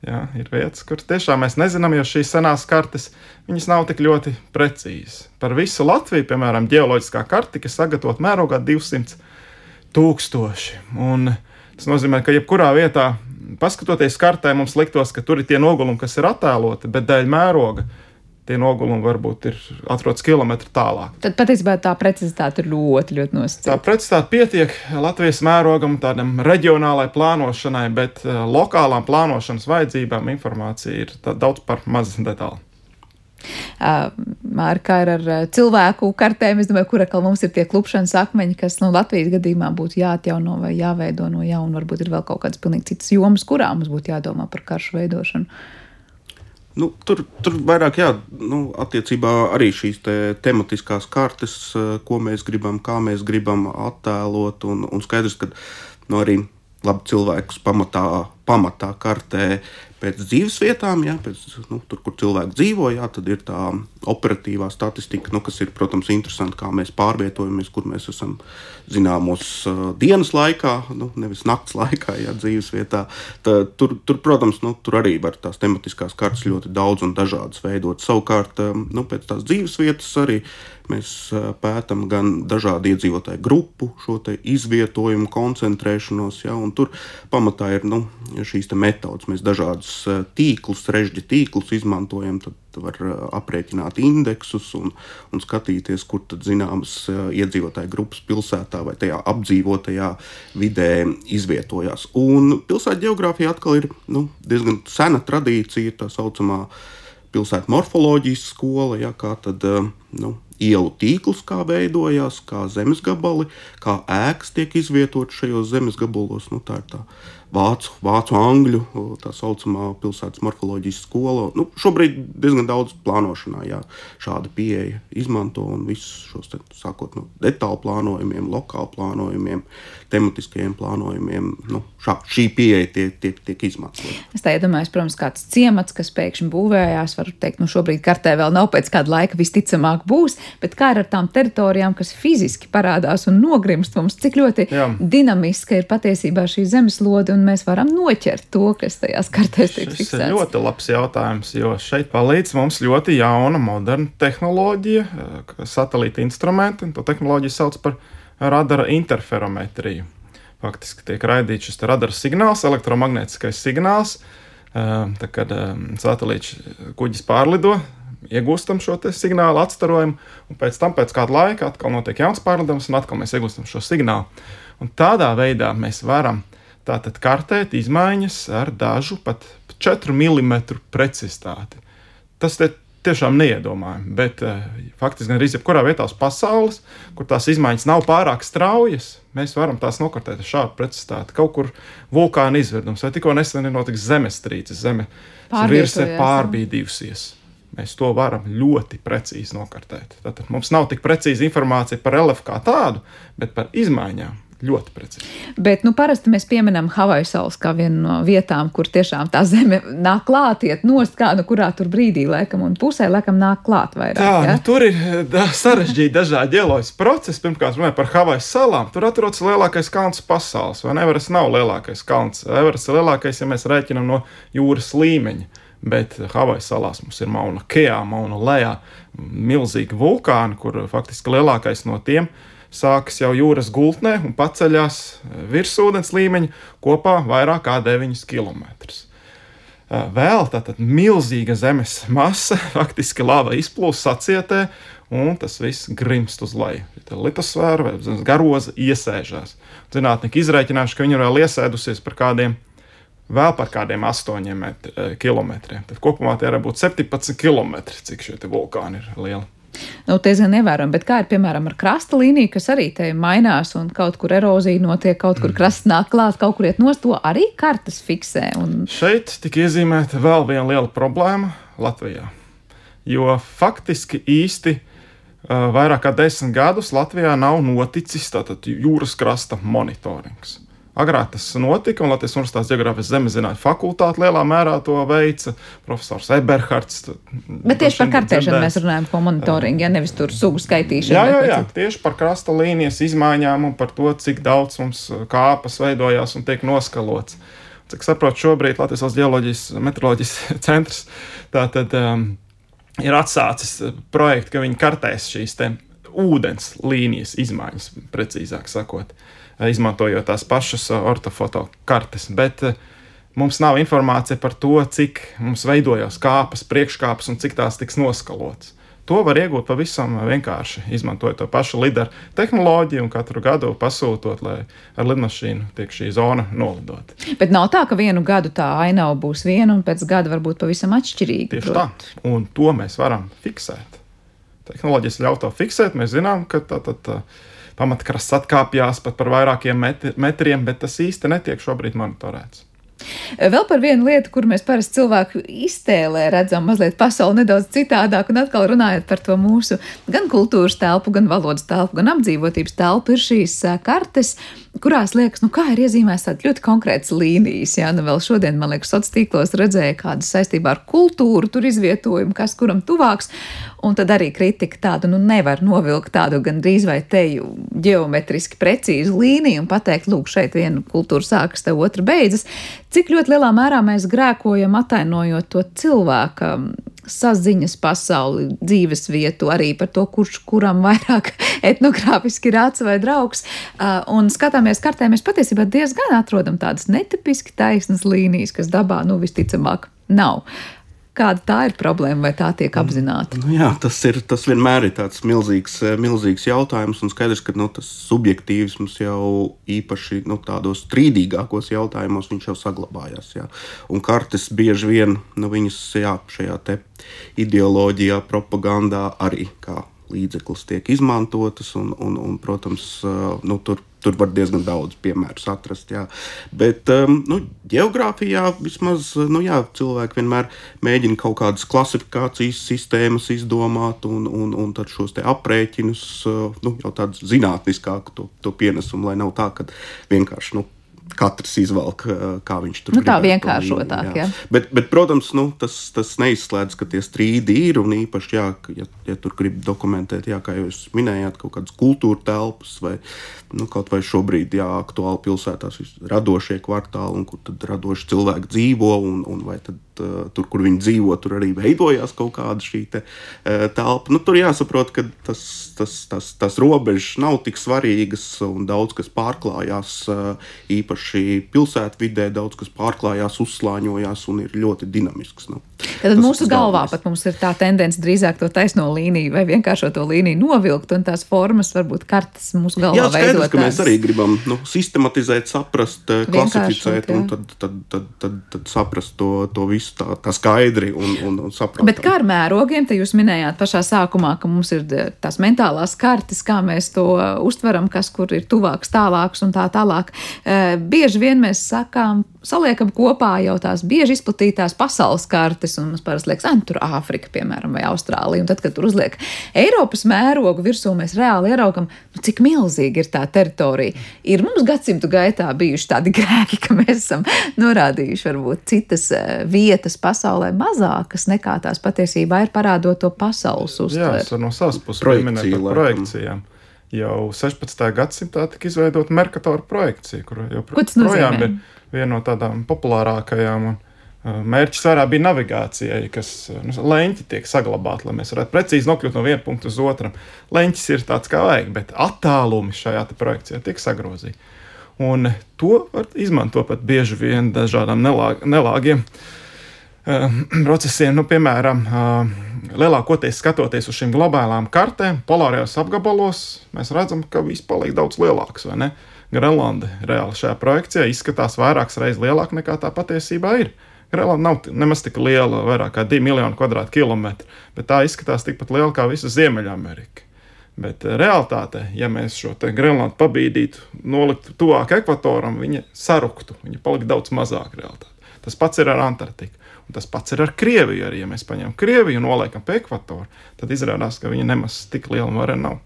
Jā, ir vietas, kuras tiešām mēs nezinām, jo šīs senās kartes nav tik ļoti precīzas. Par visu Latviju, piemēram, geoloģiskā karte, kas sagatavota mērogā 200 tūkstoši. Un tas nozīmē, ka jebkurā vietā, paskatoties kartē, mums liktos, ka tur ir tie nogulumi, kas ir attēloti, bet dēļ mēroga tie nogulumi varbūt ir atrodas kilometru tālāk. Tad patiesībā tā precizitāte ir ļoti, ļoti nosacīta. Tā precizitāte pietiek Latvijas mērogam, tādam reģionālai plānošanai, bet eh, lokālām plānošanas vajadzībām informācija ir daudz par maz detāli. Ar kā ir ar cilvēku kartēm, es domāju, kur atkal mums ir tie klupšanas akmeņi, kas nu, Latvijas gadījumā būtu jāatjauno vai jāveido no jauna. Varbūt ir vēl kaut kādas pilnīgi citas jomas, kurām mums būtu jādomā par karšu veidošanu. Nu, tur, tur vairāk, jā, nu, attiecībā arī šīs te tematiskās kartes, eh, ko mēs gribam, kā mēs gribam attēlot. Un, un skaidrs, ka nu, arī labi cilvēkus pamatā pamatā kartē pēc dzīves vietām, jā, pēc, nu, tur, kur cilvēki dzīvo, jā, tad ir tā operatīvā statistika, nu, kas ir, protams, interesanti, kā mēs pārvietojamies, kur mēs esam zināmos dienas laikā, nu, nevis naktas laikā, jā, dzīves vietā. Tā, tur, tur, protams, nu, tur arī var tās tematiskās kartes ļoti daudz un dažādas veidot. Savukārt, nu, pēc tās dzīves vietas arī Mēs pētām gan dažādu iedzīvotāju grupu, šo izvietojumu, koncentrēšanos, ja, un tur pamatā ir nu, šīs metodes. Mēs dažādus tīklus, režģi tīklus izmantojam. Tad var aprēķināt indeksus un, un skatīties, kur tad zināmas iedzīvotāju grupas pilsētā vai tajā apdzīvotajā vidē izvietojās. Un pilsētas geogrāfija atkal ir nu, diezgan sena tradīcija, tā saucamā pilsētu morfoloģijas skola, ja, kā tad nu, ielu tīklus, kā veidojās, kā zemes gabali, kā ēkas tiek izvietotas šajos zemes gabalos. Nu, tā ir tā vācu, vācu angļu, tā saucamā pilsētas morfoloģijas skola. Nu, šobrīd diezgan daudz plānošanā jā, šāda pieeja izmanto un visus šos, te, sākot no detālu plānojumiem, lokālu plānojumiem, tematiskajiem plānojumiem. Nu, šā, šī pieeja tiek, tiek, tiek izmantota. Es tā iedomājos, protams, kāds ciemats, kas pēkšņi būvējās, var teikt, nu šobrīd kartē vēl nav, pēc kāda laika visticamāk būs, bet kā ir ar tām teritorijām, kas fiziski parādās un nogrimst mums, cik ļoti Jā. dinamiska ir patiesībā šī zemeslode un mēs varam noķert to, kas tajās kartēs tiek fiksēts? Tas ir ļoti labs jautājums, jo šeit palīdz mums ļoti jauna, moderna tehnoloģija, eh, satelīta instrumenti, un to tehnoloģiju sauc par radara interferometriju. Faktiski tiek raidīts šis radara signāls, elektromagnētiskais signāls. Eh, tad, kad eh, satelīts kuģis pārlido, iegūstam šo signālu, atstarojumu, un pēc tam, pēc kāda laika, atkal notiek jauns pārlidojums, un atkal mēs iegūstam šo signālu. Un tādā veidā mēs varam Tātad kartēt izmaiņas ar dažu pat 4 mm precizitāti. Tas te tiešām neiedomājami, bet uh, faktiski arī jebkurā vietā uz pasaules, kur tās izmaiņas nav pārāk straujas, mēs varam tās nokartēt ar šādu precizitāti. Kaut kur vulkāna izvirdums vai tikko nesen ir noticis zemestrīces, zeme virsē pārbīdījusies. Mēs to varam ļoti precīzi nokartēt. Tātad mums nav tik precīza informācija par reliēfu kā tādu, bet par izmaiņām Ļoti precīzi. Bet nu, parasti mēs pieminam Havaju salas kā vienu no vietām, kur tiešām tā zeme nāk klāt, iet nost kādu, kurā tur brīdī, laikam, un pusē, laikam, nāk klāt vairāk. Tā, ja? nu, tur ir da, sarežģīti dažādi ģeoloģiski procesi. Pirmkārt, runājot par Havaju salām, tur atrodas lielākais kalns pasaules, vai Everest nav lielākais kalns. Everest ir lielākais, ja mēs rēķinam no jūras līmeņa. Bet Havaju salās mums ir Mauna Kea, Mauna Lejā, milzīgi vulkāni, kur faktiski lielākais no tiem ir sākas jau jūras gultnē un paceļās eh, virs ūdens līmeņa kopā vairāk kā 9 km. Eh, vēl tāda milzīga zemes masa, (laughs) faktiski lava izplūst sacietē, un tas viss grimst uz leju. Tā litosfēra vai garoza iesēžās. Zinātnieki izreikinājuši, ka viņi ir vēl iesēdusies par kādiem vēl par kādiem 8 metri, kilometriem. Tad kopumā tie var būt 17 km, cik šie vulkāni ir lieli. Nu, diezgan ievērojami, bet kā ir piemēram ar krasta līniju, kas arī te mainās un kaut kur erozija notiek, kaut kur mm. krasts nāk klāt, kaut kur iet nost, to arī kartes fiksē. Un... Šeit tika iezīmēta vēl viena liela problēma Latvijā. Jo faktiski īsti uh, vairāk kā desmit gadus Latvijā nav noticis jūras krasta monitorings. Agrāk tas notika, un Latvijas Universitātes geogrāfijas zemezinātņu fakultāte lielā mērā to veica. Profesors Eberhards. Bet tieši par kartēšanu mēs runājam, ko monitoringu, ja nevis tur sugu skaitīšanu. Jā, jā, jā, tieši par krasta līnijas izmaiņām un par to, cik daudz mums kāpas veidojās un tiek noskalots. Cik saprotu, šobrīd Latvijas geoloģijas meteoroloģijas (laughs) centrs tātad, um, ir atsācis projektu, ka viņi kartēs šīs ūdens līnijas izmaiņas, precīzāk sakot. Uh, izmantojot tās pašas uh, ortofoto kartes. Bet uh, mums nav informācija par to, cik mums veidojās kāpas, priekškāpes un cik tās tiks noskalotas. To var iegūt pavisam vienkārši, izmantojot to pašu lidaru tehnoloģiju un katru gadu pasūtot, lai ar lidmašīnu tiek šī zona nolidota. Bet nav tā, ka vienu gadu tā ainava būs viena un pēc gada varbūt pavisam atšķirīga. Tieši prot. tā, un to mēs varam fiksēt. Tehnoloģijas ļauj to fiksēt, mēs zinām, ka tā, tā, tā pamatkrasts atkāpjas pat par vairākiem metri, metriem, bet tas īsti netiek šobrīd monitorēts. Vēl par vienu lietu, kur mēs parasti cilvēku iztēlē redzam mazliet pasauli nedaudz citādāk, un atkal runājot par to mūsu gan kultūras telpu, gan valodas telpu, gan apdzīvotības telpu, ir šīs kartes, kurās liekas, nu kā ir iezīmēts tādas ļoti konkrētas līnijas. Jā, nu vēl šodien, man liekas, sociālos tīklos redzēja kādas saistībā ar kultūru, tur izvietojumu, kas kuram tuvāks. Un tad arī kritika tādu, nu nevar novilkt tādu gandrīz vai teju ģeometriski precīzu līniju un pateikt, lūk, šeit viena kultūra sākas, te otra beidzas. Cik ļoti lielā mērā mēs grēkojam atainojot to cilvēka saziņas pasauli, dzīves vietu, arī par to, kurš kuram vairāk (laughs) etnogrāfiski ir acs vai draugs. Un skatāmies kartē, mēs patiesībā diezgan atrodam tādas netipiski taisnas līnijas, kas dabā, nu, visticamāk, nav. Kāda tā ir problēma, vai tā tiek apzināta? Nu, jā, tas, ir, tas vienmēr ir tāds milzīgs, eh, milzīgs jautājums. Un skaidrs, ka nu, tas subjektīvisms jau īpaši nu, tādos strīdīgākos jautājumos jau saglabājās. Jā. Un kartes bieži vien nu, viņas jā, šajā ideoloģijā, propagandā arī kā līdzeklis tiek izmantotas. Un, un, un, protams, eh, nu, tur Tur var diezgan daudz piemēru atrast. Jā. Bet um, nu, geogrāfijā vismaz nu, jā, cilvēki vienmēr mēģina kaut kādas klasifikācijas sistēmas izdomāt un, un, un tad šos aprēķinus, uh, nu, jau tādu zinātniskāku to, to pienesumu, lai nav tā, ka vienkārši. Nu, katrs izvelk, uh, kā viņš tur nu, tā vienkāršotāk. Jā. Jā. Bet, bet, protams, nu, tas, tas neizslēdz, ka tie strīdi ir un īpaši, jā, ja, ja tur grib dokumentēt, jā, kā jūs minējāt, kaut kādas kultūra telpas vai nu, kaut vai šobrīd, jā, aktuāli pilsētās ir radošie kvartāli, un kur tad radoši cilvēki dzīvo, un, un vai tad tur, kur viņi dzīvo, tur arī veidojās kaut kāda šī te, telpa. Nu, tur jāsaprot, ka tas, tas, tas, tas robežas nav tik svarīgas, un daudz kas pārklājās īpaši pilsētvidē, daudz kas pārklājās, uzslāņojās un ir ļoti dinamisks. Nu, Tad mūsu galvā galvenais. pat mums ir tā tendence drīzāk to taisno līniju vai vienkāršo to līniju novilkt, un tās formas varbūt kartes mūsu galvā jā, skaidrs, veidot. Ka mēs arī gribam nu, sistematizēt, saprast, klasificēt, un tad, tad, tad, tad, tad saprast to, to visu tā, tā skaidri un, un, un saprotami. Bet kā ar mērogiem, te jūs minējāt pašā sākumā, ka mums ir tās mentālās kartes, kā mēs to uztveram, kas kur ir tuvāks, tālāks un tā tālāk. E, bieži vien mēs sakām, saliekam kopā jau tās bieži izplatītās pasaules kartes, un mums parasti liekas, ah, tur Āfrika, piemēram, vai Austrālija. Un tad, kad tur uzliek Eiropas mērogu virsū, mēs reāli ieraugam, nu, cik milzīga ir tā teritorija. Ir mums gadsimtu gaitā bijuši tādi (laughs) grēki, ka mēs esam norādījuši varbūt citas vietas pasaulē mazākas nekā tās patiesībā ir parādot to pasaules uztveri. Jā, es no savas puses pieminēju par projekcijām jau 16. gadsimtā tika izveidota Merkatora projekcija, kur joprojām ir viena no tādām populārākajām. Un, Mērķis vairāk bija navigācijai, kas uh, nu, leņķi tiek saglabāti, lai mēs varētu precīzi nokļūt no viena punkta uz otru. Leņķis ir tāds kā vajag, bet attālumi šajā projekcijā tiek sagrozīti. Un to var izmantot pat bieži vien dažādām nelāg, nelāgiem uh, (clears throat) procesiem. Nu, piemēram, uh, lielākoties skatoties uz šīm globālām kartēm, polārajos apgabalos, mēs redzam, ka viss paliek daudz lielāks. Grenlanda reāli šajā projekcijā izskatās vairākas reizes lielāka nekā tā patiesībā ir. Grenlanda nav nemaz tik liela, vairāk kā 2 miljoni kvadrātkilometru, bet tā izskatās tikpat liela kā visa Ziemeļamerika. Bet eh, realtātē, ja mēs šo Grenlandu pabīdītu, noliktu tuvāk ekvatoram, viņa saruktu, viņa paliktu daudz mazāk realitāte. Tas pats ir ar Antarktiku. Un tas pats ir ar Krieviju. Arī, ja mēs paņemam Krieviju un noliekam pie ekvatora, tad izrādās, ka viņa nemaz tik liela vara nav.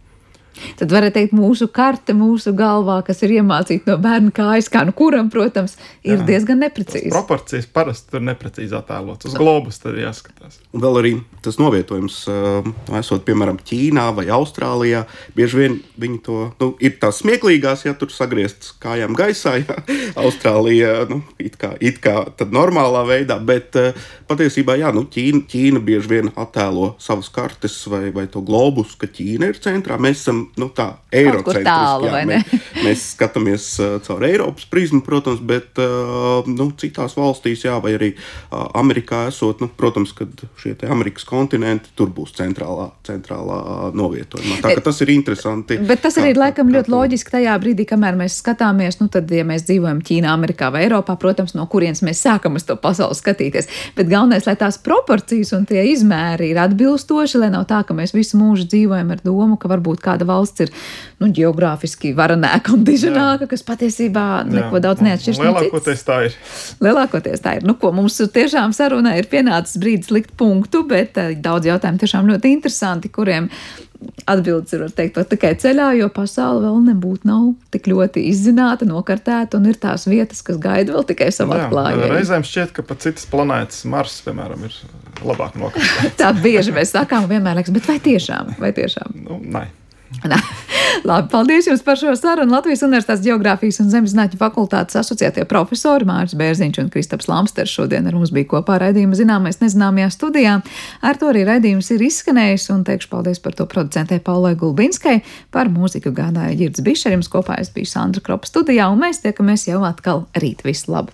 Tad varētu teikt, mūsu karte, mūsu galvā, kas ir iemācīta no bērna kājas, kā nu kuram, protams, ir Jā. diezgan neprecīzi. Tas proporcijas parasti ir neprecīzi attēlots. Uz globus tad jāskatās. Un vēl arī tas novietojums, uh, esot piemēram Ķīnā vai Austrālijā, bieži vien viņi to nu, ir tās smieklīgās, ja tur sagrieztas kājām gaisā. Ja. (laughs) Austrālija nu, it kā, it kā normālā veidā, bet uh, patiesībā jā, nu, Ķīna, Ķīna bieži vien attēlo savas kartes vai, vai to globus, ka Ķīna ir centrā. Mēs esam nu, tā eirocentriski. Mēs, (laughs) mēs skatāmies uh, caur Eiropas prizmu, protams, bet uh, nu, citās valstīs, jā, vai arī uh, Amerikā esot, nu, protams, kad šie Amerikas kontinenti tur būs centrālā, centrālā novietojumā. Tā ka tas ir interesanti. Bet tas arī ir laikam ļoti loģiski tajā brīdī, kamēr mēs skatāmies, nu tad, ja mēs dzīvojam Ķīnā, Amerikā vai Eiropā, protams, no kurienes mēs sākam uz to pasauli skatīties. Bet galvenais, lai tās proporcijas un tie izmēri ir atbilstoši, lai nav tā, ka mēs visu mūžu dzīvojam ar domu, ka varbūt kāda valsts ir nu, geogrāfiski varanāka un diženāka, kas patiesībā neko Jā. daudz neatšķiras. Lielākoties tā ir. Lielākoties tā ir. Nu, ko, mums tiešām sarunā ir pienācis brīdis likt punktu, bet uh, daudz jautājumu tiešām ļoti interesanti, kuriem atbildes ir teikt, tikai ceļā, jo pasaule vēl nebūtu nav tik ļoti izzināta, nokartēta un ir tās vietas, kas gaida vēl tikai savu atklājumu. Reizēm šķiet, ka pat citas planētas, Mars, piemēram, ir labāk nokartēta. (laughs) Tā bieži mēs sakām, vienmēr liekas, bet vai tiešām? Vai tiešām? Nu, nē. Labi, paldies jums par šo sarunu. Latvijas Universitātes Geogrāfijas un Zemeszinātņu fakultātes asociētie profesori Mārcis Bērziņš un Kristaps Lamsters šodien ar mums bija kopā raidījuma zināmais nezināmajā studijā. Ar to arī raidījums ir izskanējis un teikšu paldies par to producentē Paulai Gulbinskai. Par mūziku gādāja Girds Bišerims, kopā es biju Sandra Kropa studijā un mēs tiekamies jau atkal rīt. Visu labu!